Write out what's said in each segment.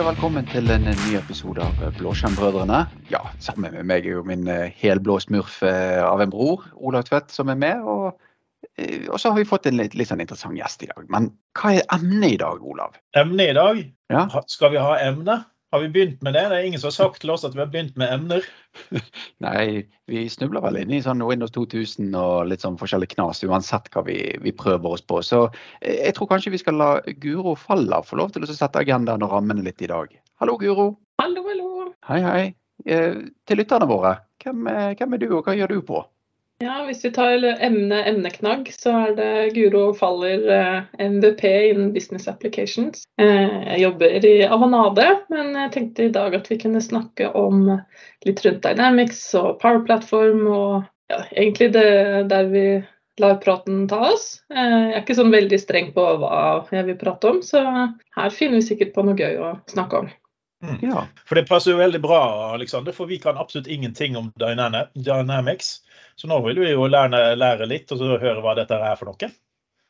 og velkommen til en ny episode av Blåskjermbrødrene. Ja, sammen med meg er jo min eh, helblå smurf eh, av en bror, Olav Tvedt, som er med. Og, eh, og så har vi fått en litt, litt sånn interessant gjest i dag. Men hva er emnet i dag, Olav? Emnet i dag? Ja. Skal vi ha emne? Har vi begynt med det? Det er ingen som har sagt til oss at vi har begynt med emner. Nei, vi snubler vel inn i sånn Windows 2000 og litt sånn forskjellig knas, uansett hva vi, vi prøver oss på. Så eh, jeg tror kanskje vi skal la Guro Falla få lov til å sette agendaen og rammene litt i dag. Hallo, Guro. Hallo, hallo. Hei, hei. Eh, til lytterne våre, hvem, er- hvem er du, og hva gjør du på? Ja, Hvis vi tar emne emneknagg, så er det Guro Faller eh, MVP innen Business Applications. Eh, Jeg jobber i Avanade, men jeg tenkte i dag at vi kunne snakke om litt rundt Dynamics og Power Platform, og ja, egentlig det der vi lar praten ta oss. Eh, Jeg er ikke sånn veldig streng på hva jeg vil prate om, så her finner vi sikkert på noe gøy å snakke om. Ja, For det passer jo veldig bra, Alexander, for vi kan absolutt ingenting om Dynamics. Så nå vil vi jo lære, lære litt og så høre hva dette er for noe.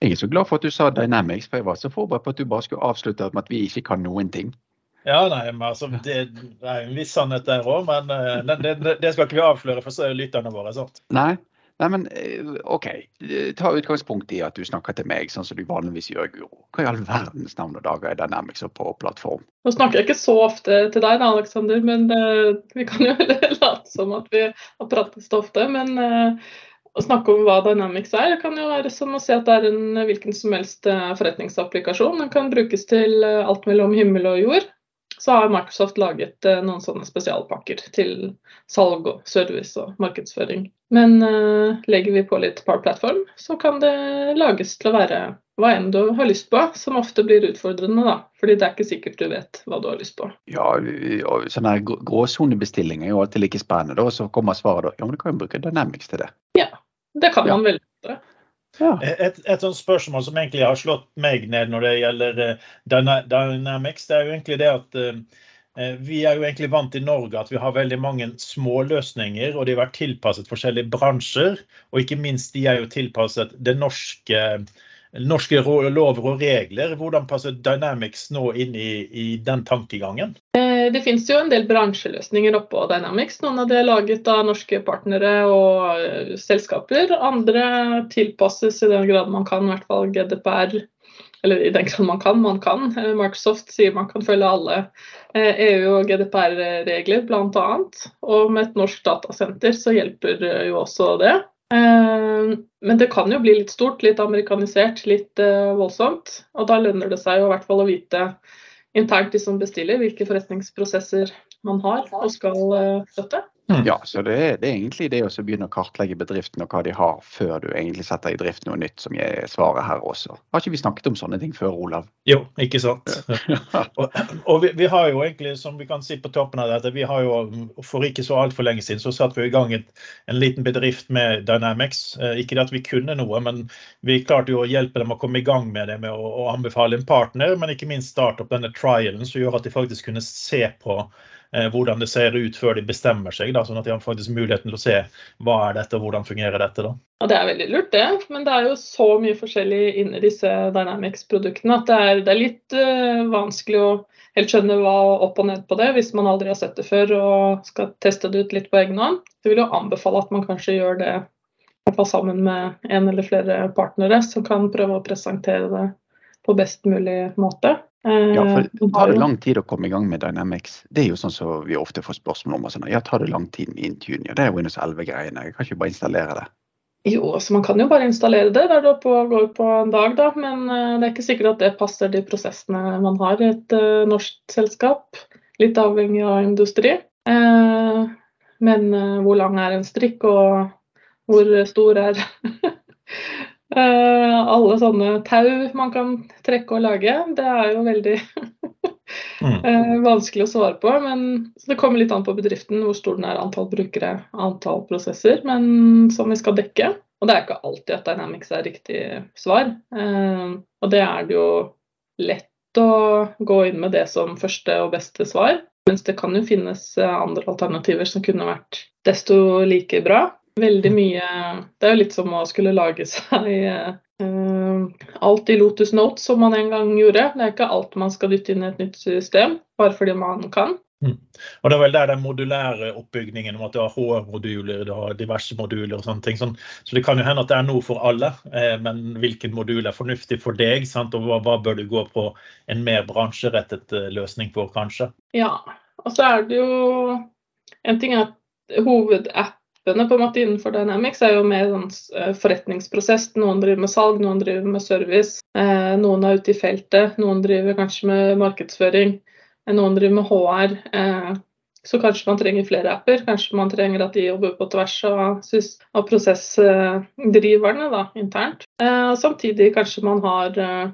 Jeg er så glad for at du sa Dynamics, for jeg var så forberedt på at du bare skulle avslutte med at vi ikke kan noen ting. Ja, nei, men altså, Det er en viss sannhet der òg, men eh, det, det, det skal ikke vi avsløre for lytterne våre. sant? Nei, Nei men eh, OK. Eh, Ta utgangspunkt i at du snakker til meg sånn som du vanligvis gjør, Guro. Hva i all verdens navn og dager er Dynamics og på plattform? Nå snakker jeg ikke så ofte til deg, da, Alexander, men uh, vi kan jo late som at vi har pratet så ofte. Men uh, å snakke om hva Dynamics er, det kan jo være som å si at det er en hvilken som helst forretningsapplikasjon. Den kan brukes til alt mellom himmel og jord. Så har Microsoft laget eh, noen sånne spesialpakker til salg og service og markedsføring. Men eh, legger vi på litt par Platform, så kan det lages til å være hva enn du har lyst på, som ofte blir utfordrende, da. Fordi det er ikke sikkert du vet hva du har lyst på. Ja, og sånne her grå- gråsonebestilling er jo alltid like spennende. da, og Så kommer svaret da. Ja, men du kan jo bruke Dynamics til det. Ja, Det kan Ja. man veldig. Ja. Et, et sånt spørsmål som egentlig har slått meg ned når det gjelder eh, Dynamics, det er jo egentlig det at eh, eh, vi er jo egentlig vant i Norge at vi har veldig mange små løsninger, og de har vært tilpasset forskjellige bransjer. Og ikke minst de er jo tilpasset det norske, norske lover og regler. Hvordan passer Dynamics nå inn i, i den tankegangen? Eh, Det finnes jo en del bransjeløsninger oppå Dynamics. Noen av de er laget av norske partnere og eh, selskaper. Andre tilpasses i den grad man kan, i hvert fall GDPR. Eller i den grad man kan, man kan. Eh, Microsoft sier man kan følge alle eh, EU- og GDPR-regler bl.a. Og med et norsk datasenter så hjelper eh, jo også det. Eh, Men det kan jo bli litt stort, litt amerikanisert, litt eh, voldsomt. Og da lønner det seg jo i hvert fall å vite internt de som bestiller, hvilke forretningsprosesser man har og skal eh, støtte. ja, så det det er egentlig det å begynne å kartlegge bedriften og hva de har, før du egentlig setter i drift noe nytt, som jeg svaret her også. Har ikke vi snakket om sånne ting før, Olav? Jo, ikke sant. Og, og vi, vi har jo egentlig, som vi kan si på toppen av dette, vi har jo for ikke så altfor lenge siden så satte vi i gang et, en liten bedrift med Dynamics. Eh, Ikke det at vi kunne noe, men vi klarte jo å hjelpe dem å komme i gang med det med å, å anbefale en partner, men ikke minst starte opp denne trialen som gjør at de faktisk kunne se på hvordan det ser ut før de bestemmer seg, da, sånn at de har faktisk muligheten til å se hva er dette og hvordan fungerer dette. da. Ja, det er veldig lurt, det. Men det er jo så mye forskjellig inni disse Dynamics-produktene at det er, det er litt uh, vanskelig å helt skjønne hva opp og ned på det hvis man aldri har sett det før og skal teste det ut litt på egen hånd. Jeg vil jo anbefale at man kanskje gjør det sammen med en eller flere partnere som kan prøve å presentere det på best mulig måte. Eh, Ja, for det tar det lang tid å komme i gang med Dynamics? Det er jo sånn som vi ofte får spørsmål om. Sånn. Ja, tar det lang tid med Intune? Ja, det er Windows 11-greiene. Jeg kan ikke bare installere det. Jo, altså man kan jo bare installere det. Det går på en dag, da. Men eh, det er ikke sikkert at det passer de prosessene man har i et uh, norsk selskap. Litt avhengig av industri. Uh, men uh, hvor lang er en strikk, og hvor stor er alle sånne tau man kan trekke og lage? Det er jo veldig Mm. Eh, vanskelig å svare på, men så det kommer litt an på bedriften hvor stor den er, antall brukere, antall prosesser, men som vi skal dekke. Og det er ikke alltid at Dynamics er riktig svar. Eh, og det er det jo lett å gå inn med det som første og beste svar. Mens det kan jo finnes eh, andre alternativer som kunne vært desto like bra. Veldig mye Det er jo litt som å skulle lage seg uh, alt i Lotus Notes som man en gang gjorde. Det er ikke alt man skal dytte inn i et nytt system, bare fordi man kan. Mm. Og Det er vel der den modulære oppbygningen om at du har HR-moduler, du har diverse moduler og sånne ting. Sånn. Så det kan jo hende at det er noe for alle, eh, men hvilken modul er fornuftig for deg? Sant? Og hva, hva, bør du gå på en mer bransjerettet eh, løsning for, kanskje? Ja, og så er det jo En ting er at hovedappene på en måte innenfor Dynamics er jo mer sånn eh, forretningsprosess. Noen driver med salg, noen driver med service. Eh, noen er ute i feltet, noen driver kanskje med markedsføring noen driver med HR. Eh, så kanskje man trenger flere apper. Kanskje man trenger at de jobber på tvers av, av prosessdriverne da, internt. Eh, samtidig kanskje man har eh,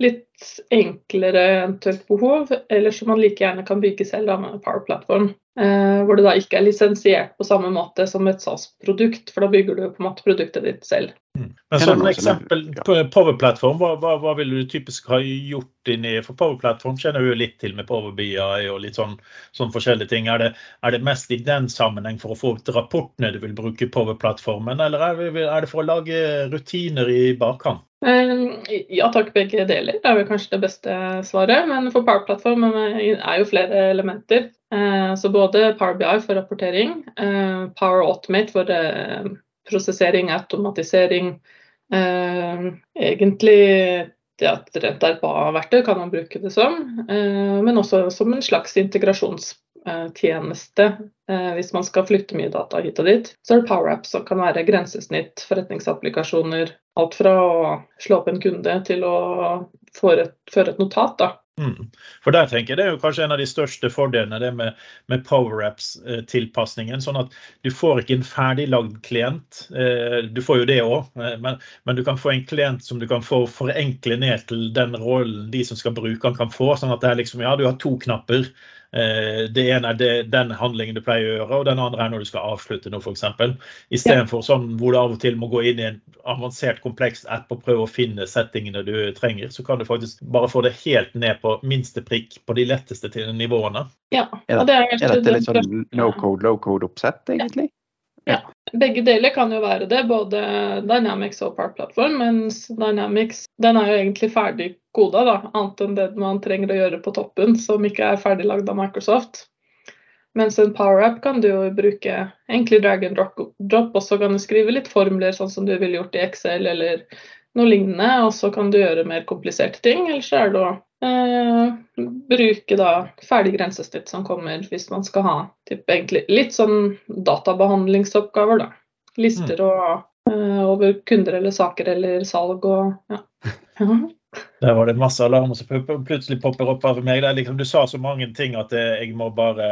litt enklere eventuelt behov, eller som man like gjerne kan bygge selv da, med Power Platform. Eh, hvor det da ikke er lisensiert på samme måte som et SAS-produkt, for da bygger du på en måte produktet ditt selv. Mm. Men som eksempel på Power Platform, hva, hva, hva vil du typisk ha gjort inni For Power Platform kjenner du jo litt til med Power BI og litt sånn, sånn forskjellige ting. Er det, er det, mest i den sammenheng for å få ut rapportene du vil bruke Power Platformen, eller er det, er det for å lage rutiner i bakkant? Eh, ja takk, begge deler. Det er vel kanskje det beste svaret. Men for Power-plattform er jo flere elementer. Eh, så både Power BI for rapportering, eh, Power Automate for prosessering, automatisering. Egentlig ja, et rent RPA-verktøy kan man bruke det som, men også som en slags integrasjons Eh, tjeneste eh, hvis man skal flytte mye data hit og dit. Så er det PowerApp som kan være grensesnitt, forretningsapplikasjoner. Alt fra å slå opp en kunde til å føre et, føre et notat. da. Mm. For der tenker jeg Det er jo kanskje en av de største fordelene det med, med PowerApps-tilpasningen. sånn at Du får ikke en ferdiglagd klient. Eh, du får jo det òg, men, men, du kan få en klient som du kan få forenkle ned til den rollen de som skal bruke den, kan få. sånn at det er liksom, ja, Du har to knapper. Eh, det ene er det, den handlingen du pleier å gjøre, og den andre er når du skal avslutte noe, f.eks. Istedenfor ja. sånn hvor du av og til må gå inn i en avansert, kompleks app og prøve å finne settingene du trenger, så kan du faktisk bare få det helt ned på minste prikk på de letteste nivåene. Ja, og det er, er dette litt sånn no code, low code-oppsett, egentlig? Ja. Begge deler kan jo være det, både Dynamics og Park Platform. Mens Dynamics den er jo egentlig ferdig koda, da, annet enn det man trenger å gjøre på toppen, som ikke er ferdiglagd av Microsoft. Mens en PowerApp kan du jo bruke egentlig drag and drop, og så kan du skrive litt formler, sånn som du ville gjort i Excel eller noe lignende. Og så kan du gjøre mer kompliserte ting, eller så er det å Eh, bruke da ferdig grensesnitt som kommer hvis man skal ha typ, egentlig, litt sånn databehandlingsoppgaver. da. Lister mm. og uh, over kunder eller saker eller salg og ja. Der var det masse alarmer som plutselig popper opp over meg. Liksom, du sa så mange ting at jeg må bare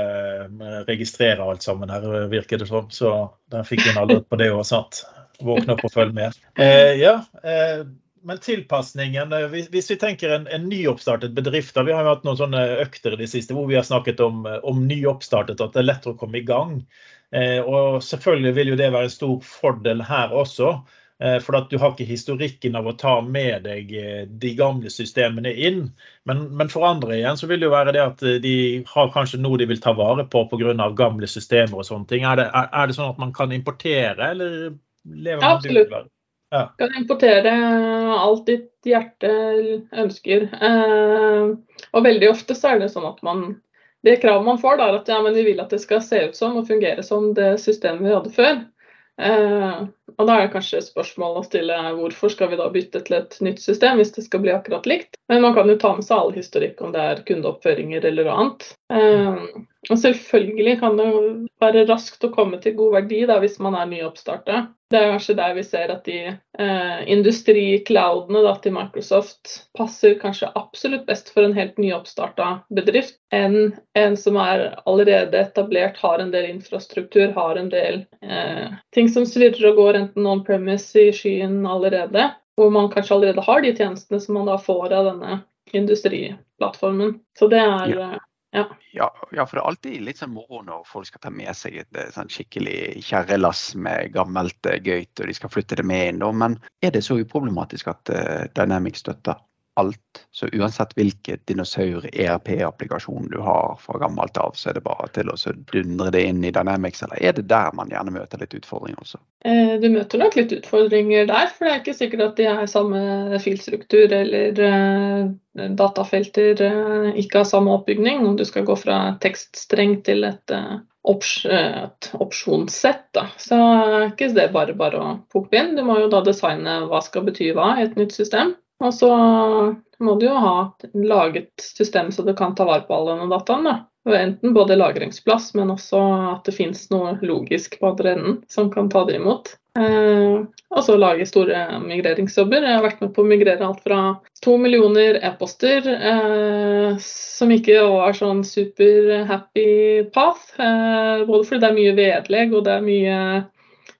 eh, registrere alt sammen her, virker det som. Så der fikk jeg en alert på det òg, sant. Våkne opp og følge med. Eh, ja, eh, men tilpasningen eh, Hvis vi tenker en, en nyoppstartet bedrift da, Vi har jo hatt noen sånne økter i det siste hvor vi har snakket om, eh, om nyoppstartet, at det er lettere å komme i gang. Eh, og selvfølgelig vil jo det være en stor fordel her også. Eh, for at du har ikke historikken av å ta med deg eh, de gamle systemene inn. Men, men, for andre igjen så vil det jo være det at de har kanskje noe de vil ta vare på pga. gamle systemer og sånne ting. Er det, er, er det, sånn at man kan importere, eller lever man Absolutt. Ja. Kan importere alt ditt hjerte ønsker. Eh, og veldig ofte så er det sånn at man Det kravet man får, da, er at ja, vi vil at det skal se ut som og fungere som det systemet vi hadde før. Eh, og da er det kanskje spørsmål å stille hvorfor skal vi da bytte til et nytt system hvis det skal bli akkurat likt. Men man kan jo ta med seg all historikk om det er kundeoppføringer eller annet. Eh, og selvfølgelig kan det være raskt å komme til god verdi da, hvis man er nyoppstarta. Det er kanskje der vi ser at de eh, industricloudene til Microsoft passer kanskje absolutt best for en helt nyoppstarta bedrift enn en som er allerede etablert, har en del infrastruktur, har en del eh, ting som svirrer og går enten on premise i skyen allerede, hvor man kanskje allerede har de tjenestene som man da får av denne industriplattformen. Så det er ja. Eh, ja. Ja, ja. for det er alltid litt sånn moro når folk skal ta med seg et eh, sånn skikkelig kjerrelass med gammelt uh, gøyt, og de skal flytte det med inn. Men er det så uproblematisk at Dynamics støtter alt. Så uansett hvilket dinosaur-ERP-applikasjon du har fra gammelt av, så er det bare til å dundre det inn i Dynamics, eller er det der man gjerne møter litt utfordringer også? Eh, du møter nok litt utfordringer der, for det er ikke sikkert at de er samme filstruktur eller eh, datafelter eh, ikke har samme oppbygning. Om du skal gå fra tekststreng til et, uh, opps et opsjonssett, da. så er ikke det bare bare å pukke inn. Du må jo da designe hva skal bety hva i et nytt system. Og så må du jo ha laget system så du kan ta vare på all denne dataen. da. Enten både lagringsplass, men også at det finnes noe logisk på andre enden som kan ta det imot. Eh, og så lage store migreringsjobber. Jeg har vært med på å migrere alt fra to millioner e-poster, eh, som ikke var sånn super happy path. Eh, både fordi det er mye vedlegg og det er mye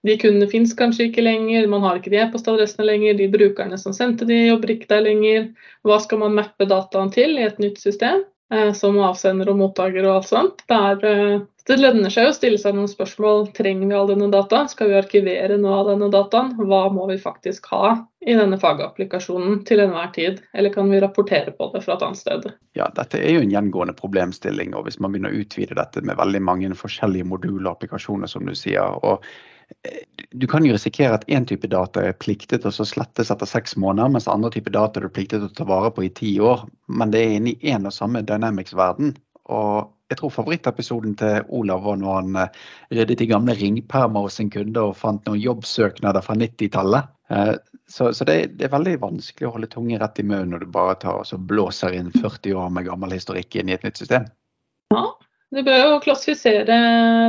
de kundene fins kanskje ikke lenger, man har ikke de e-postadressene lenger, de brukerne som sendte de jobber ikke der lenger. Hva skal man mappe dataen til i et nytt system, eh, som avsender og mottaker og alt sånt. Der, eh, det lønner seg å stille seg noen spørsmål. Trenger vi all denne dataen? Skal vi arkivere noe av denne dataen? Hva må vi faktisk ha i denne fagapplikasjonen til enhver tid? Eller kan vi rapportere på det fra et annet sted? Ja, dette er jo en gjengående problemstilling. og Hvis man begynner å utvide dette med veldig mange forskjellige moduler og applikasjoner, som du sier, og du kan jo risikere at én type data er pliktet å slettes etter seks måneder, mens andre type data er pliktet å ta vare på i ti år. Men det er inne i én og samme Dynamics-verden. Og jeg tror favorittepisoden til Olav var når han eh, ryddet i gamle ringpermer hos en kunde og fant noen jobbsøknader fra 90-tallet. Eh, så, så det, det, er veldig vanskelig å holde tungen rett i munnen når du bare tar og blåser inn 40 år med gammel historikk inn i et nytt system. Du bør jo klassifisere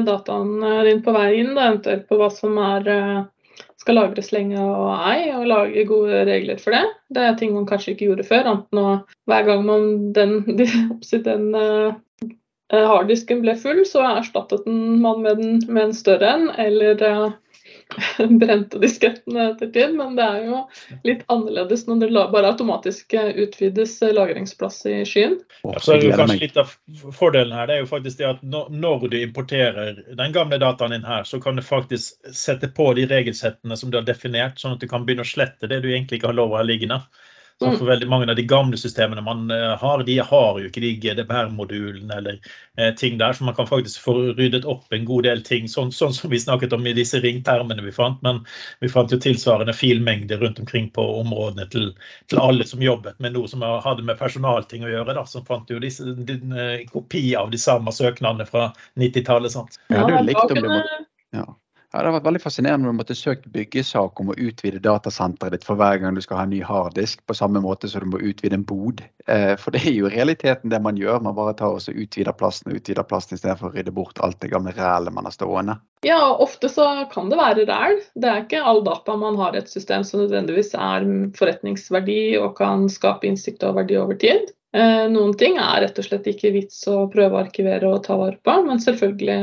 dataen din på vei inn, da, eventuelt på hva som er, eh, skal lagres lenge og ei, og lage gode regler for det. Det er ting man kanskje ikke gjorde før. enten å, hver gang man den, den uh, harddisken ble full, så erstattet man med, den, med en større en, eller brente diskettene etter tid, men det er jo litt annerledes når det bare automatisk eh, utvides eh, lagringsplass i skyen. Ja, så er det kanskje Litt av fordelen her det er jo faktisk det at når du importerer den gamle dataen din her, så kan du faktisk sette på de regelsettene som du har definert, sånn at du kan begynne å slette det du egentlig ikke har lov å ha liggende. Så mm. for veldig mange av de gamle systemene man eh, har, de har jo ikke de GDPR-modulene eller eh, ting der, så man kan faktisk få ryddet opp en god del ting, sånn, sånn som vi snakket om i disse ringtermene vi fant. Men vi fant jo tilsvarende filmengder rundt omkring på områdene til, til, alle som jobbet med noe som hadde med personalting å gjøre. da, Som fant jo disse, en eh, kopi av de samme søknadene fra 90-tallet. Ja, du likte å bli ja. Ja, Det har vært veldig fascinerende når du måtte søke byggesak om å utvide datasenteret ditt for hver gang du skal ha en ny harddisk, på samme måte som du må utvide en bod. Eh, for det er jo realiteten det man gjør. Man bare tar og utvider plassen og utvider plassen istedenfor å rydde bort alt det gamle rælet man har stående. Ja, ofte så kan det være ræl. Det er ikke all data man har i et system som nødvendigvis er forretningsverdi og kan skape innsikt og verdi over tid. Eh, noen ting er rett og slett ikke vits å prøve å arkivere og ta vare på, men selvfølgelig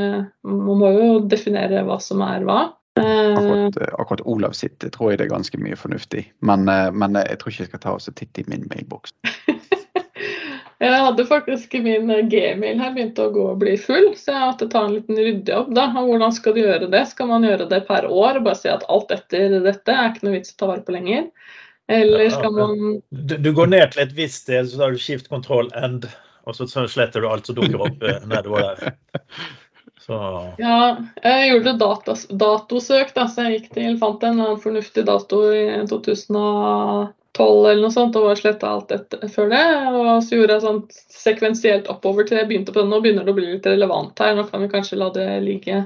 man må jo definere hva som er hva. Eh, akkurat, eh, akkurat Olav sitt tror jeg det er ganske mye fornuftig, men, men jeg tror ikke jeg skal ta oss en titt i min mailboks. jeg hadde faktisk min gmail her begynte å gå og bli full, så jeg måtte ta en liten ryddejobb. da. Og hvordan skal du gjøre det? Skal man gjøre det per år og bare si at alt etter dette er ikke noe vits å ta vare på lenger? Eller skal man du, du, går ned til et visst sted, så tar du skift kontroll end, og så sletter du alt som dukker opp eh, nedover der. Så. Ja, jeg gjorde datas, datosøk, da, så jeg gikk til, fant en fornuftig dato i 2012 eller noe sånt, og sletta alt etter, før det. Og så gjorde jeg sånn sekvensielt oppover til jeg begynte på den. Nå begynner det å bli litt relevant her, nå kan vi kanskje la det ligge.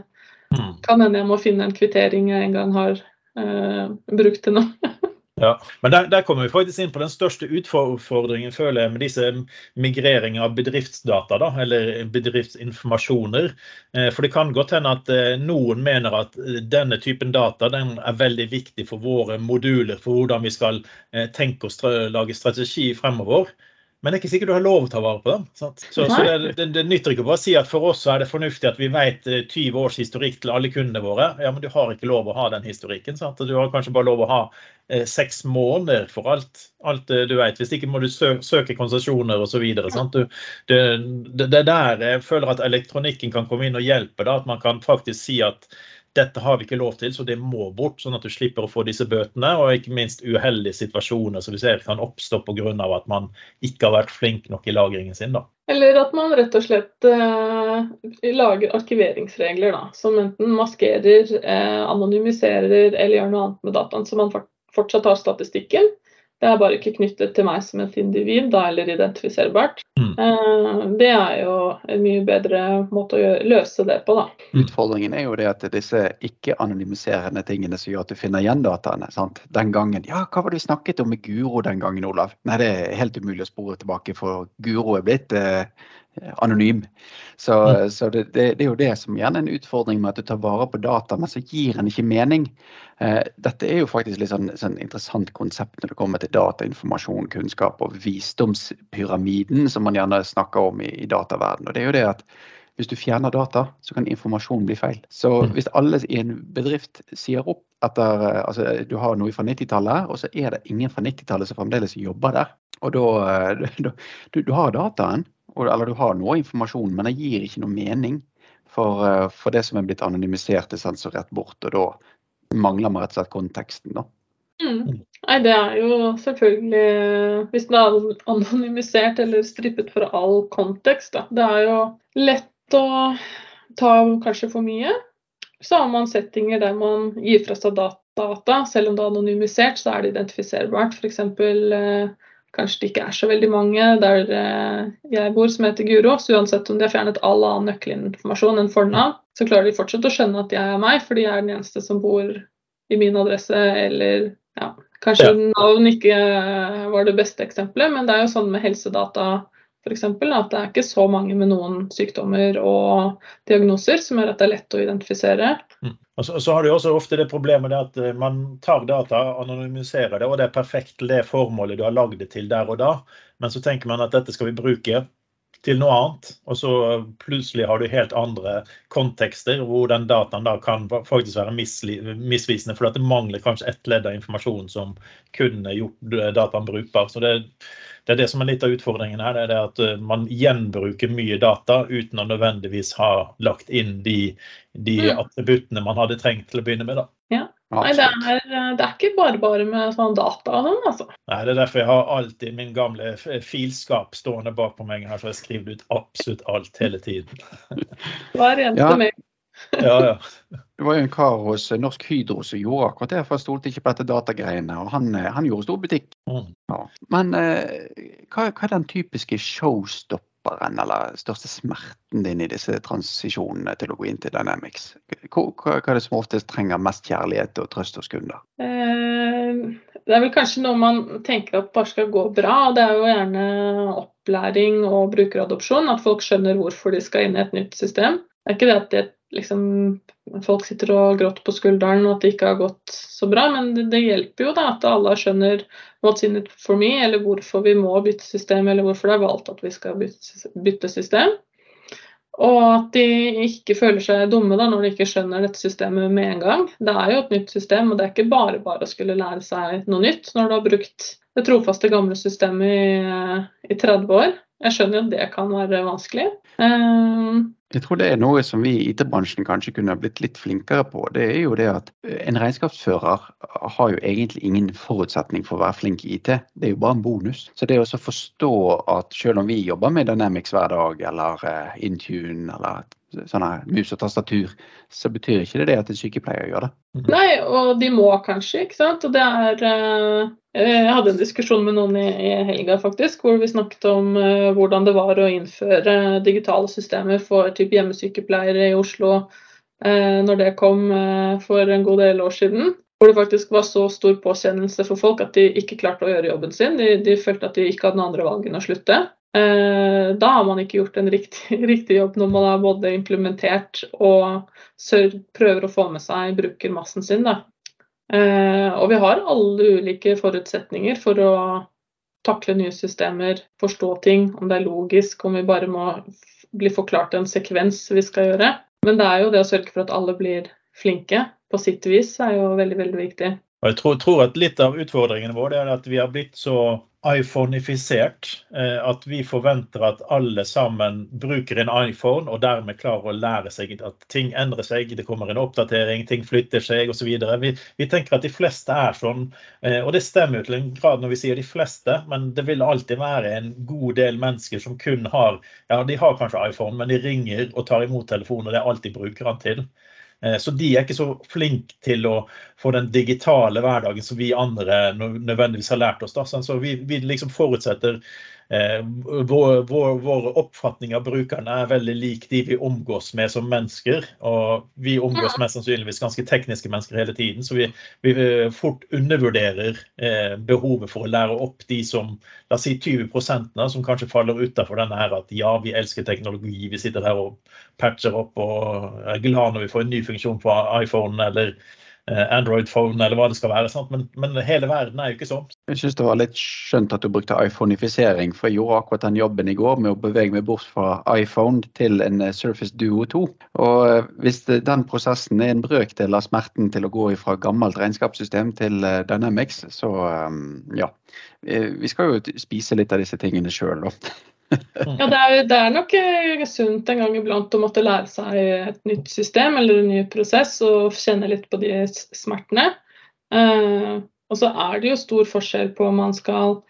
Mm. Kan hende jeg må finne en kvittering jeg en gang har uh, brukt til noe. Ja, men der, der, kommer vi faktisk inn på den største utfordringen føler jeg, med disse migreringer av bedriftsdata, da, eller bedriftsinformasjoner. Eh, for det kan godt hende at eh, noen mener at eh, denne typen data den er veldig viktig for våre moduler, for hvordan vi skal tenke og lage strategi fremover. Men det er ikke sikkert du har lov til å ta vare på dem. Så, så det, det, det, nytter ikke å bare si at for oss er det fornuftig at vi vet 20 års historikk til alle kundene våre. Ja, men du har ikke lov å ha den historikken. Sant? Du har kanskje bare lov å ha eh, seks måneder for alt, alt du vet. Hvis ikke må du sø søke konsesjoner osv. Det, det, det er der jeg føler at elektronikken kan komme inn og hjelpe. Da, at man kan faktisk si at dette har vi ikke lov til, så det må bort, sånn at du slipper å få disse bøtene. Og ikke minst uheldige situasjoner som vi ser kan oppstå pga. at man ikke har vært flink nok i lagringen sin. da. Eller at man rett og slett eh, lager arkiveringsregler da, som enten maskerer, eh, anonymiserer eller gjør noe annet med dataen, så man fortsatt har statistikken. Det er bare ikke knyttet til meg som et individ, da, eller identifiserbart. Mm. Eh, det er jo en mye bedre måte å løse det på, da. Utfordringen er jo det at disse ikke-anonymiserende tingene som gjør at du finner igjen dataene. sant? Den gangen Ja, hva var det vi snakket om med Guro den gangen, Olav? Nei, det er helt umulig å spore tilbake, for Guro er blitt eh, anonym. Så, mm. så det, det, det, er jo det som gjerne er en utfordring med at du tar vare på data, men så gir den ikke mening. Eh, dette er jo faktisk litt sånn, sånn interessant konsept når det kommer til datainformasjon, kunnskap og visdomspyramiden, som man gjerne snakker om i, i dataverden. Og det er jo det at hvis du fjerner data, så kan informasjon bli feil. Så mm. hvis alle i en bedrift sier opp etter eh, altså Du har noe fra 90-tallet, og så er det ingen fra 90-tallet som fremdeles jobber der. Og da, eh, du, du har dataen, eller du har noe informasjon, men det gir ikke noe mening. For, eh, for det som er blitt anonymisert, er sensurert bort. Og da mangler man rett og slett konteksten, da. Mm. Nei, det er jo selvfølgelig Hvis det er anonymisert eller strippet for all kontekst, da. Det er jo lett å ta kanskje for mye. Så har man settinger der man gir fra seg data. Selv om det er anonymisert, så er det identifiserbart. F.eks. Eh, kanskje det ikke er så veldig mange der eh, jeg bor som heter Guro. Så uansett om de har fjernet all annen nøkkelinformasjon enn fornavn, så klarer de fortsatt å skjønne at jeg er meg, fordi jeg er den eneste som bor i min adresse, eller ja, Kanskje ja. navn ikke var det beste eksempelet, men det er jo sånn med helsedata f.eks. at det er ikke så mange med noen sykdommer og diagnoser som gjør at det er lett å identifisere. Mm. Og så, så, har du også ofte det problemet at eh, man tar data, anonymiserer det, og det er perfekt til det formålet du har lagd det til der og da. Men så tenker man at dette skal vi bruke til noe annet, og så plutselig har du helt andre kontekster hvor den dataen da kan faktisk være misvisende, for det mangler kanskje ett ledd av informasjon som kunne gjort dataen brukbar. Så det, det er det som er litt av utfordringen her. det er at eh, Man gjenbruker mye data uten å nødvendigvis ha lagt inn de, de mm. attributtene man hadde trengt til å begynne med. da. Ja. Nei, det er, det er, ikke bare bare med sånn data og sånn, altså. Nei, det er derfor jeg har alltid min gamle filskap stående bak på meg her, så jeg skriver ut absolutt alt hele tiden. Hver eneste ja. mail. ja, ja. Det var jo en kar hos Norsk Hydro som gjorde akkurat det, for han stolte ikke på dette datagreiene. Og han, han gjorde stor butikk. Mm. Ja. Men eh, hva, hva, er den typiske showstop stopperen eller største smerten din i disse transisjonene til å gå inn til Dynamics? Hva, hva er det som oftest trenger mest kjærlighet og trøst hos kunder? Eh, det er vel kanskje noe man tenker at bare skal gå bra. Det er jo gjerne opplæring og brukeradopsjon. At folk skjønner hvorfor de skal inn i et nytt system. Det er ikke det at det liksom, folk sitter og gråter på skulderen og at det ikke har gått så bra, men det, det, hjelper jo da at alle skjønner what's in it for me, eller hvorfor vi må bytte system, eller hvorfor det er valgt at vi skal bytte, system. Og at de ikke føler seg dumme da, når de ikke skjønner dette systemet med en gang. Det er jo et nytt system, og det er ikke bare bare å skulle lære seg noe nytt når du har brukt det trofaste gamle systemet i, i 30 år. Jeg skjønner jo at det kan være vanskelig. Uh, jeg tror det er noe som vi i IT-bransjen kanskje kunne blitt litt flinkere på. Det er jo det at en regnskapsfører har jo egentlig ingen forutsetning for å være flink i IT. Det er jo bare en bonus. Så det å forstå at selv om vi jobber med Dynamics hver dag, eller uh, Intune, eller sånn mus og tastatur, så betyr ikke det det at en sykepleier gjør det. Nei, og de må kanskje, ikke sant. Og det er uh, Jeg hadde en diskusjon med noen i, helga faktisk, hvor vi snakket om uh, hvordan det var å innføre digitale systemer for typ hjemmesykepleiere i Oslo når det kom for en god del år siden. Hvor det faktisk var så stor påkjennelse for folk at de ikke klarte å gjøre jobben sin. De, de følte at de ikke hadde noe andre valg enn å slutte. Eh, da har man ikke gjort en riktig, riktig, jobb når man har både implementert og prøver å få med seg brukermassen sin. Da. Eh, og vi har alle ulike forutsetninger for å takle nye systemer, forstå ting, om det er logisk, om vi bare må bli forklart en sekvens vi skal gjøre. Men det er jo det å sørge for at alle blir flinke på sitt vis, er jo veldig, veldig viktig. Og jeg tror, tror, at litt av utfordringen vår er at vi har blitt så iPhoneifisert eh, at vi forventer at alle sammen bruker en iPhone og dermed klarer å lære seg at ting endrer seg, det kommer en oppdatering, ting flytter seg osv. Vi, vi tenker at de fleste er sånn, eh, og det stemmer jo til en grad når vi sier de fleste, men det vil alltid være en god del mennesker som kun har ja, de har kanskje iPhone, men de ringer og tar imot telefonen, og det er alt de bruker den til. Eh, så de er ikke så flinke til å få den digitale hverdagen som vi andre nødvendigvis har lært oss. Da. Så vi, vi liksom forutsetter Eh, vår, vår, vår, oppfatning av brukerne er veldig lik de vi omgås med som mennesker. Og vi omgås mest sannsynligvis ganske tekniske mennesker hele tiden, så vi, vi fort undervurderer eh, behovet for å lære opp de som la oss si 20% som kanskje faller utafor denne her at ja, vi elsker teknologi, vi sitter her og patcher opp og er glad når vi får en ny funksjon på iPhone eller Eh, Android-phone eller hva det skal være. Men, men, hele verden er jo ikke sånn. Jeg syns det var litt skjønt at du brukte iPhoneifisering, for jeg gjorde akkurat den jobben i går med å bevege meg bort fra iPhone til en eh, Surface Duo 2. Og eh, hvis den prosessen er en brøkdel av smerten til å gå fra gammelt regnskapssystem til Dynamics, så ja. Vi skal jo spise litt av disse tingene sjøl, da. Ja, det er, det er, nok eh, sunt en gang iblant å måtte lære seg et nytt system eller en ny prosess og kjenne litt på de smertene. Eh, og så er det jo stor forskjell på om man skal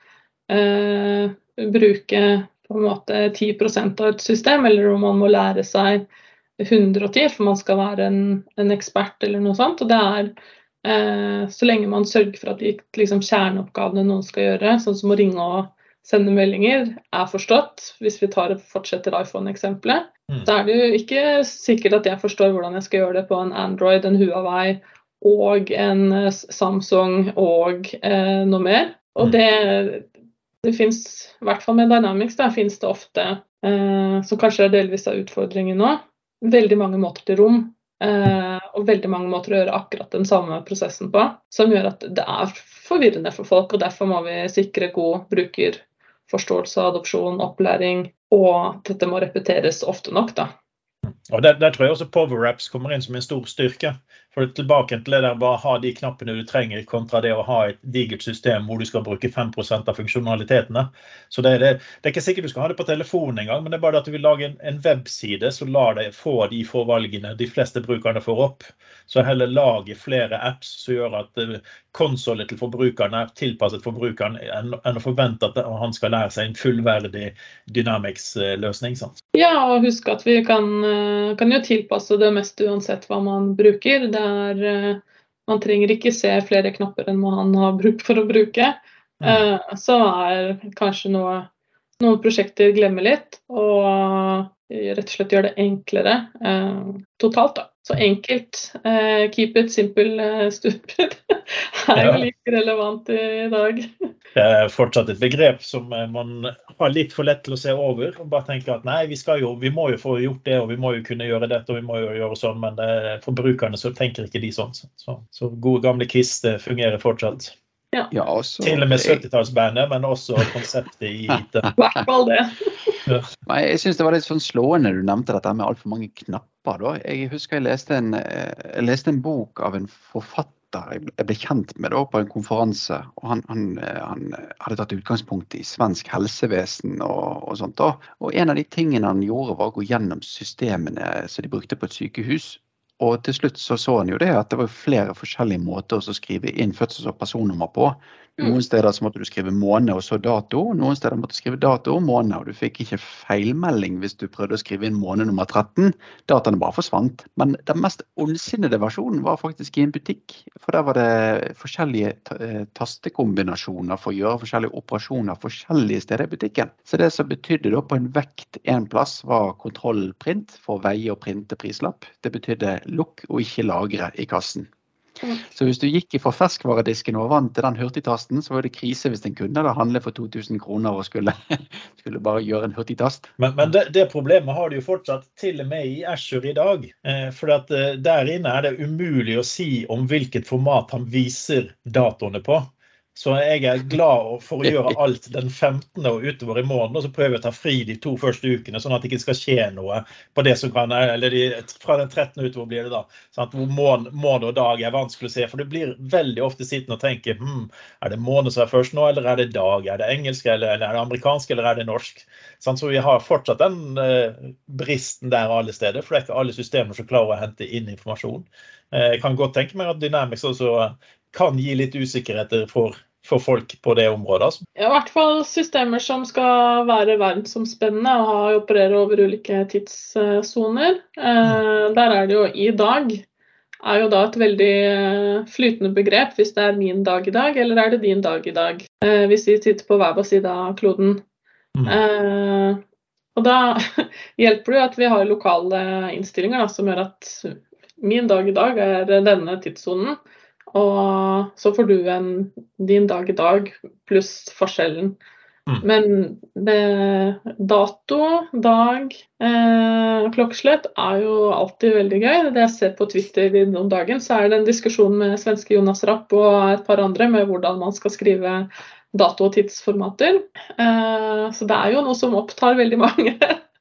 eh, bruke på en måte 10 av et system, eller om man må lære seg 110 for man skal være en, en ekspert eller noe sånt. Og det er eh, så lenge man sørger for at de liksom, kjerneoppgavene noen skal gjøre, sånn som å ringe og sende meldinger, er forstått. Hvis vi tar og fortsetter iPhone-eksempelet, mm. så er det jo ikke sikkert at jeg forstår hvordan jeg skal gjøre det på en Android, en Huawei og en eh, Samsung og eh, noe mer. Og mm. det, det fins, i hvert fall med Dynamics, der fins det ofte, eh, som kanskje er delvis av utfordringen nå, veldig mange måter til rom. Eh, og veldig mange måter å gjøre akkurat den samme prosessen på, som gjør at det er forvirrende for folk. og Derfor må vi sikre god bruker forståelse, av adopsjon, opplæring, og dette må repeteres ofte nok. da. Og der, der, tror jeg også PowerApps kommer inn som en stor styrke. For tilbake til det der bare ha de knappene du trenger, kontra det å ha et digert system hvor du skal bruke 5% av funksjonalitetene. Så det, det, det, er ikke sikkert du skal ha det på telefonen engang, men det er bare at du vil lage en, en webside som lar deg få de få valgene de fleste brukerne får opp. Så heller lage flere apps som gjør at uh, konsollet til forbrukeren er tilpasset forbrukeren, enn, enn å forvente at han skal lære seg en fullverdig Dynamics-løsning. Ja, og husk at vi kan, eh, kan jo tilpasse det mest uansett hva man bruker. Det er eh, man trenger ikke se flere knapper enn man har bruk for å bruke. Mm. Så er kanskje noe, noen prosjekter glemmer litt, og rett og slett gjør det enklere eh, totalt. da. Så enkelt. Eh, keep it simple, uh, stupid. er jo like relevant i, i, dag. Det er fortsatt et begrep som man har litt for lett til å se over. og bare tenker at nei, vi, jo, vi må jo få gjort det, og vi må jo kunne gjøre dette og vi må jo gjøre sånn. Men forbrukerne så tenker ikke de sånn. Så, så gode gamle KISS fungerer fortsatt. Ja. ja også, Til og med 70-tallsbandet, men også konseptet i IT. Hvert fall det. jeg syns det var litt sånn slående du nevnte dette med altfor mange knapper. Da. Jeg husker jeg leste, en, eh, jeg leste en bok av en forfatter jeg ble kjent med da, på en konferanse. og han, han, eh, han, hadde tatt utgangspunkt i svensk helsevesen og, og sånt. Da. Og en av de tingene han gjorde, var å gå gjennom systemene som de brukte på et sykehus. Og til slutt så, så han jo det at det var flere forskjellige måter å skrive inn fødsels- og personnummer på. Mm. Noen steder så måtte du skrive måned og så dato. Noen steder måtte du skrive dato og måned. Og du fikk ikke feilmelding hvis du prøvde å skrive inn måned nummer 13. Dataene bare forsvant. Men den mest ondsinnede versjonen var faktisk i en butikk. For der var det forskjellige eh, tastekombinasjoner for å gjøre forskjellige operasjoner forskjellige steder i butikken. Så det som betydde da på en vekt én plass, var kontrollprint for å veie og printe prislapp. Det betydde lukk og ikke lagre i kassen. Så hvis du gikk fra ferskvaredisken og vant til den hurtigtasten, så var det krise hvis en kunde da handlet for 2000 kroner og skulle, skulle bare gjøre en hurtigtast. Men, men det, det, problemet har de jo fortsatt til og med i Asher i dag. Eh, for eh, der inne er det umulig å si om hvilket format han viser datoene på. Så jeg er glad for å gjøre alt den 15. og utover i morgen. Og så prøver jeg å ta fri de to første ukene, sånn at det ikke skal skje noe på det som kan Eller de, fra den 13. utover blir det da. Sant? Hvor måned, og dag er vanskelig å se. For det blir veldig ofte sittende og tenke hm, er det måned som er først nå, eller er det dag? Er det engelsk, eller, eller er det amerikansk, eller er det norsk? Sant? Så vi har fortsatt den eh, bristen der alle steder, for det er ikke alle systemer som klarer å hente inn informasjon. Eh, jeg kan godt tenke meg at Dynamics også kan gi litt usikkerheter for for folk på det området? Altså. Ja, I hvert fall systemer som skal være verdensomspennende og ha, operere over ulike tidssoner. Eh, der er det jo i dag er jo da et veldig eh, flytende begrep hvis det er min dag i dag, eller er det din dag i dag? Eh, hvis vi sitter på hver vår side av kloden. Mm. Eh, og da hjelper det jo at vi har lokale innstillinger da, som gjør at min dag i dag er denne tidssonen. Og så får du en din dag i dag pluss forskjellen. Mm. Men dato, dag, eh, klokkeslett er jo alltid veldig gøy. Det jeg ser på Twitter om dagen, så er det en diskusjon med svenske Jonas Rapp og et par andre med hvordan man skal skrive dato- og tidsformater. Eh, så det er jo noe som opptar veldig mange.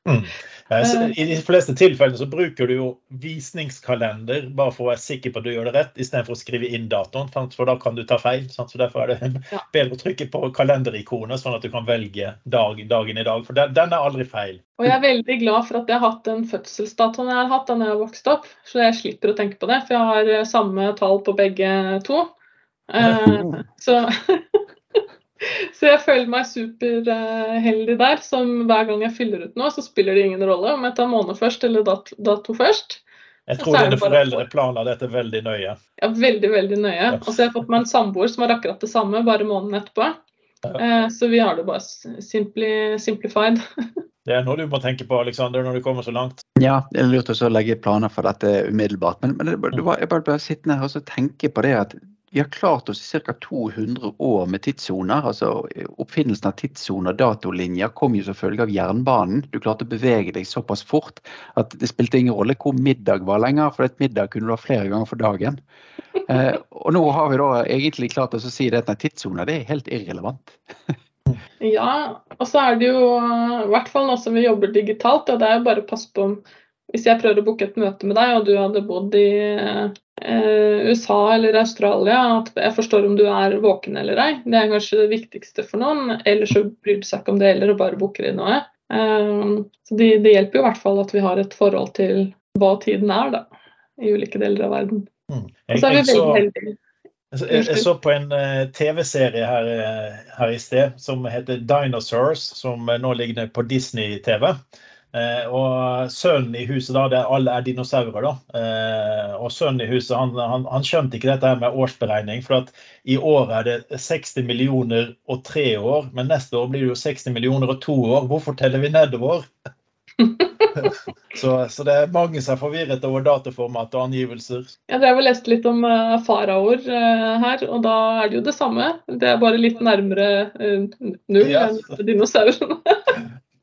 mm. I de fleste tilfellene så bruker du jo visningskalender bare for å være sikker på at du gjør det rett, istedenfor å skrive inn datoen, for da kan du ta feil. Så Derfor er det bedre å trykke på kalenderikonet, sånn at du kan velge dag, dagen i dag. For den, den, er aldri feil. Og jeg er veldig glad for at jeg har hatt den fødselsdatoen jeg har hatt da jeg har vokst opp, så jeg slipper å tenke på det. For jeg har samme tall på begge to. Uh, så Så jeg føler meg superheldig der. Som hver gang jeg fyller ut noe, så spiller det ingen rolle om jeg tar måned først eller dato, dato først. Jeg tror dine foreldre planla dette veldig nøye. Ja, veldig, veldig nøye. Ja. Og så har jeg fått meg en samboer som har akkurat det samme, bare måneden etterpå. Ja. Eh, så vi har det bare simply, simplified. Det er noe du må tenke på Alexander, når du kommer så langt. Ja, det er lurt å legge planer for dette umiddelbart. Men, men det, det, jeg bare, bare sittende her og tenke på det at vi har klart oss i ca. 200 år med tidssoner. altså Oppfinnelsen av tidssoner, datolinjer, kom jo som følge av jernbanen. Du klarte å bevege deg såpass fort at det spilte ingen rolle hvor middag var lenger, for et middag kunne du ha flere ganger for dagen. Eh, og nå har vi da egentlig klart oss å si at tidssoner det er helt irrelevant. ja, og så er det jo i hvert fall nå som vi jobber digitalt, og det er jo bare å passe på om hvis jeg prøver å booke et møte med deg, og du hadde bodd i USA eller Australia, at jeg forstår om du er våken eller ei. Det er kanskje det viktigste for noen. Ellers så bryr du seg ikke om det heller og bare booker inn noe. Eh, så det, det, hjelper jo i hvert fall at vi har et forhold til hva tiden er, da. I ulike deler av verden. Mm. og så er vi veldig heldige. Jeg, jeg, så på en uh, TV-serie her, her, i sted som heter Dinosaurs, som nå ligger på Disney TV. Eh, og sønnen i huset, da, det alle er dinosaurer. da. Eh, og sønnen i huset han, han, han, skjønte ikke dette med årsberegning. For at i år er det 60 millioner og tre år, men neste år blir det jo 60 millioner og to år. Hvorfor teller vi nedover? så, så, det er mange som er forvirret over dataformat og angivelser. Jeg har lest litt om uh, faraoer uh, her, og da er det jo det samme. Det er bare litt nærmere uh, null ja. enn dinosaurene.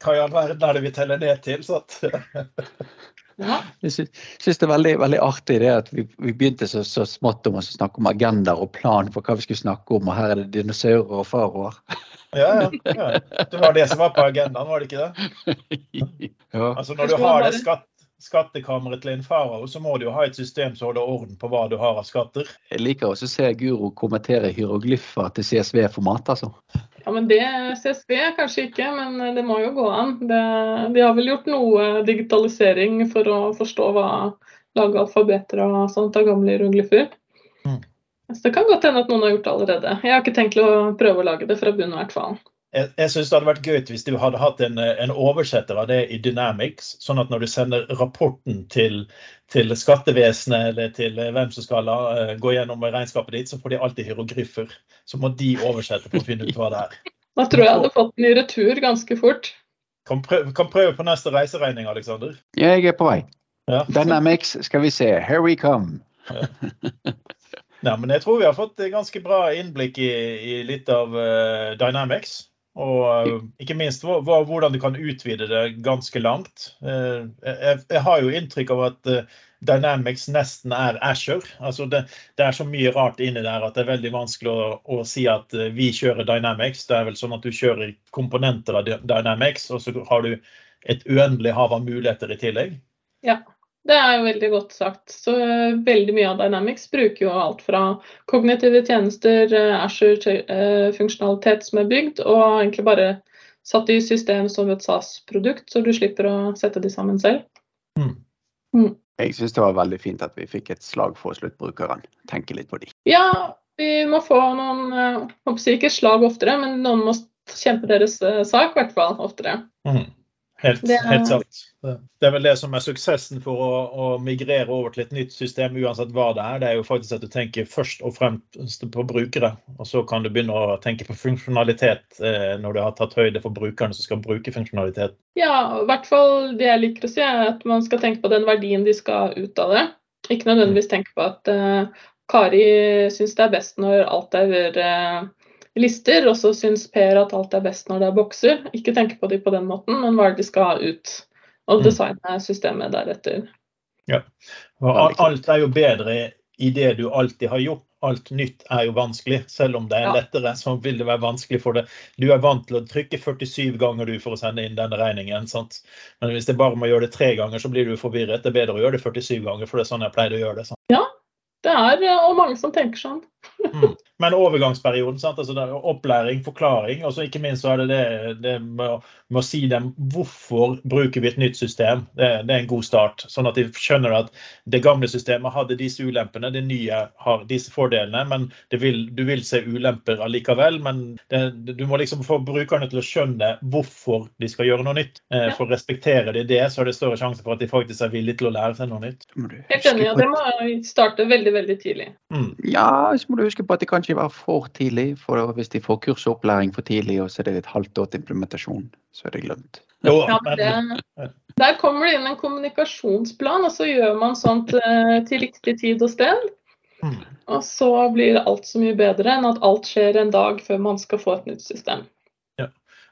hva i all verden er det vi teller ned til? ja. Jeg syns det er veldig, veldig, artig det at vi, vi begynte så, så, smått om å snakke om agendaer og plan for hva vi skulle snakke om, og her er det dinosaurer og faroer. ja, ja, ja. Det var det som var på agendaen, var det ikke det? ja. Altså Når du har det skatt, skattekammeret til en farao, så må du jo ha et system som holder orden på hva du har av skatter. Jeg liker også å se Guro kommentere hieroglyfer til CSV-format, altså. Ja, men det CSB kanskje ikke, men det må jo gå an. Det, de har vel gjort noe digitalisering for å forstå hva lage alfabeter og sånt av gamle hieroglyfer. Mm. Så det kan godt hende at noen har gjort det allerede. Jeg har ikke tenkt å prøve å lage det fra bunnen i hvert fall. Jeg, jeg synes det hadde vært gøy hvis du hadde hatt en, en, oversetter av det i Dynamics, sånn at når du sender rapporten til, til skattevesenet eller til hvem som skal la, gå gjennom regnskapet ditt, så får de alltid hieroglyfer. Så må de oversette for å finne ut hva det er. Da tror jeg jeg hadde fått den i retur ganske fort. Kan prøve, kan prøve på neste reiseregning, Aleksander. Jeg er på vei. Ja. Dynamics, skal vi se. Here we come. Ja. Nei, men jeg tror vi har fått ganske bra innblikk i, i litt av uh, Dynamics. Og uh, ikke minst hvordan du kan utvide det ganske langt. Uh, jeg, har jo inntrykk av at Dynamics nesten er Asher. Altså det, det, er så mye rart inni der at det er veldig vanskelig å, å, si at eh, vi kjører Dynamics. Det er vel sånn at du kjører komponenter av Dynamics, og så har du et uendelig hav av muligheter i tillegg. Ja, det er jo veldig godt sagt. Så uh, veldig mye av Dynamics bruker jo alt fra kognitive tjenester, uh, Asher-funksjonalitet uh, som er bygd, og egentlig bare satt i system som et SAS-produkt, så du slipper å sette de sammen selv. Mm. Mm. Jeg syns det var veldig fint at vi fikk et slag for sluttbrukeren. Tenke litt på de. Ja, vi må få noen jeg håper ikke slag oftere, men noen må kjempe deres sak i hvert fall oftere. Mm. Helt, det, helt sant. Det er vel det som er suksessen for å, å, migrere over til et nytt system, uansett hva det er. Det er jo faktisk at du tenker først og fremst på brukere, og så kan du begynne å tenke på funksjonalitet eh, når du har tatt høyde for brukerne som skal bruke funksjonalitet. Ja, i hvert fall det jeg liker å si, er at man skal tenke på den verdien de skal ut av det. Ikke nødvendigvis tenke på at eh, Kari syns det er best når alt er eh, lister, og så syns Per at alt er best når det er bokser. Ikke tenke på de på den måten, men hva er det de skal ha ut? Og mm. designe systemet deretter. Ja, og alt er jo bedre i det du alltid har gjort. Alt nytt er jo vanskelig. Selv om det er lettere, så vil det være vanskelig for det. Du er vant til å trykke 47 ganger du for å sende inn denne regningen. Sant? Men hvis det bare må gjøre det tre ganger, så blir du forvirret. Det er bedre å gjøre det 47 ganger, for det er sånn jeg pleier å gjøre det. Sant? Ja, det er og mange som tenker sånn. Mm. Men overgangsperioden, sant? Altså opplæring, forklaring, og så ikke minst så er det det, det med, med, å si dem hvorfor bruker vi et nytt system. Det, det, er en god start. Sånn at de skjønner at det gamle systemet hadde disse ulempene, det nye har disse fordelene. Men vil, du vil se ulemper allikevel. Men det, du må liksom få brukerne til å skjønne hvorfor de skal gjøre noe nytt. Eh, for respekterer de det, så er det større sjanse for at de faktisk er villige til å lære seg noe nytt. Jeg enig, at det må starte veldig, veldig tidlig. Mm. Ja, så må du huske på at det kan ikke være for tidlig. For hvis de får kurs og opplæring for tidlig, og så er det et halvt år til implementasjon, så er det glemt. Ja, det, der kommer det inn en kommunikasjonsplan, og så gjør man sånt eh, til riktig tid og sted. Mm. Og så blir alt så mye bedre enn at alt skjer en dag før man skal få et nytt system.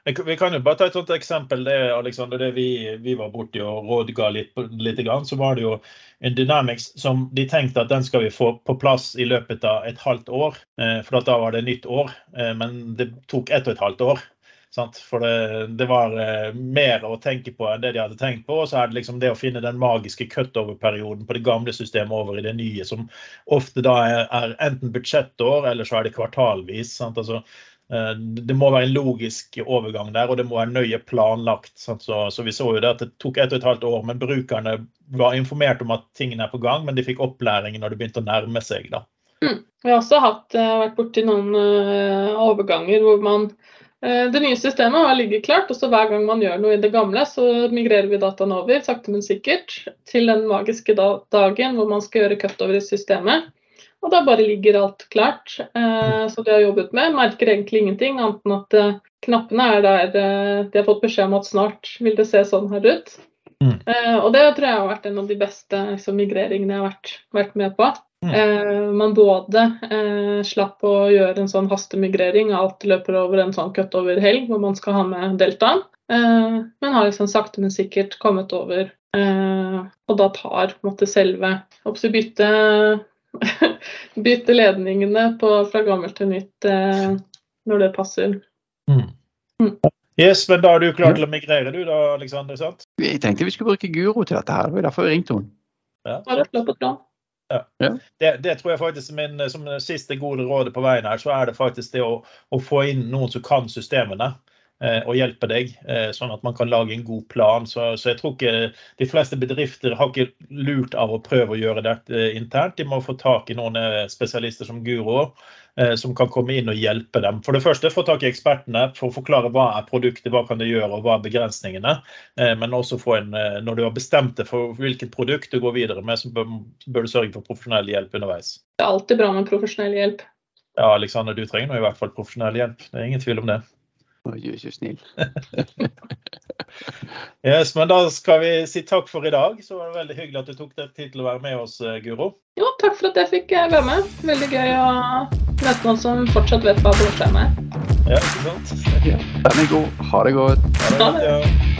Vi kan jo bare ta et sånt eksempel. Det, Alexander, det vi, vi var borti og rådga litt, litt grann, så var det jo en Dynamics som de tenkte at den skal vi få på plass i løpet av et halvt år. Eh, for da var det nytt år. Eh, men det tok ett og et halvt år. For det, det var eh, mer å tenke på enn det de hadde tenkt på. Og så er det liksom det å finne den magiske cutover-perioden på det gamle systemet over i det nye, som ofte da er, enten budsjettår eller så er det kvartalvis. Sant? Altså, det må være en logisk overgang der, og det må være nøye planlagt. Så, så, vi så jo det at det tok ett og et halvt år, men brukerne var informert om at tingene er på gang, men de fikk opplæring når det begynte å nærme seg. da. Mm. Vi har også hatt, eh, vært borti noen uh, overganger hvor man Det nye systemet har ligget klart, og så hver gang man gjør noe i det gamle, så migrerer vi dataen over sakte, men sikkert til den magiske da dagen hvor man skal gjøre cutover i systemet. Og da bare ligger alt klart. Eh, som de har jobbet med. Merker egentlig ingenting, annet enn at eh, knappene er der eh, de har fått beskjed om at snart vil det se sånn her ut. Mm. Eh, og det tror jeg har vært en av de beste liksom, migreringene jeg har vært, vært med på. Mm. Eh, man både eh, slapp å gjøre en sånn hastemigrering, alt løper over en sånn cut over helg hvor man skal ha med deltaen. men har liksom sakte, men sikkert kommet over. og da tar måtte, selve bytte bytte ledningene på, fra gammelt til nytt eh, når det passer. Mm. Mm. Yes, men da er du klar til å migrere, du da, Alexander? sant? Jeg tenkte vi skulle bruke Guro til dette her. Det var derfor jeg ringte henne. Ja. Ja. Ja. Det, det, tror jeg faktisk min, som siste gode råd på veien her, så er det faktisk det å, å få inn noen som kan systemene. Eh, og hjelpe deg, eh, sånn at man kan lage en god plan. Så, så, jeg tror ikke de fleste bedrifter har ikke lurt av å prøve å gjøre dette internt. De må få tak i noen eh, spesialister som Guro, som kan komme inn og hjelpe dem. For det første få tak i ekspertene for å forklare hva er produktet, hva kan det gjøre og hva er begrensningene. Men også få en, når du har bestemt deg for hvilket produkt du går videre med, så bør, bør du sørge for profesjonell hjelp underveis. Det er alltid bra med profesjonell hjelp. Ja, Alexander, du trenger nå i hvert fall profesjonell hjelp. Det er ingen tvil om det. Oi, du er så snill. yes, men da skal vi si takk for i dag. Så var det veldig hyggelig at du tok deg tid til å være med oss, eh, Guro. Jo, takk for at jeg fikk eh, være med. Veldig gøy å møte noen som fortsatt vet hva blodskjerm er. Ja, ikke sant? Ja, den er god. Ha det godt. Ha det godt, ja.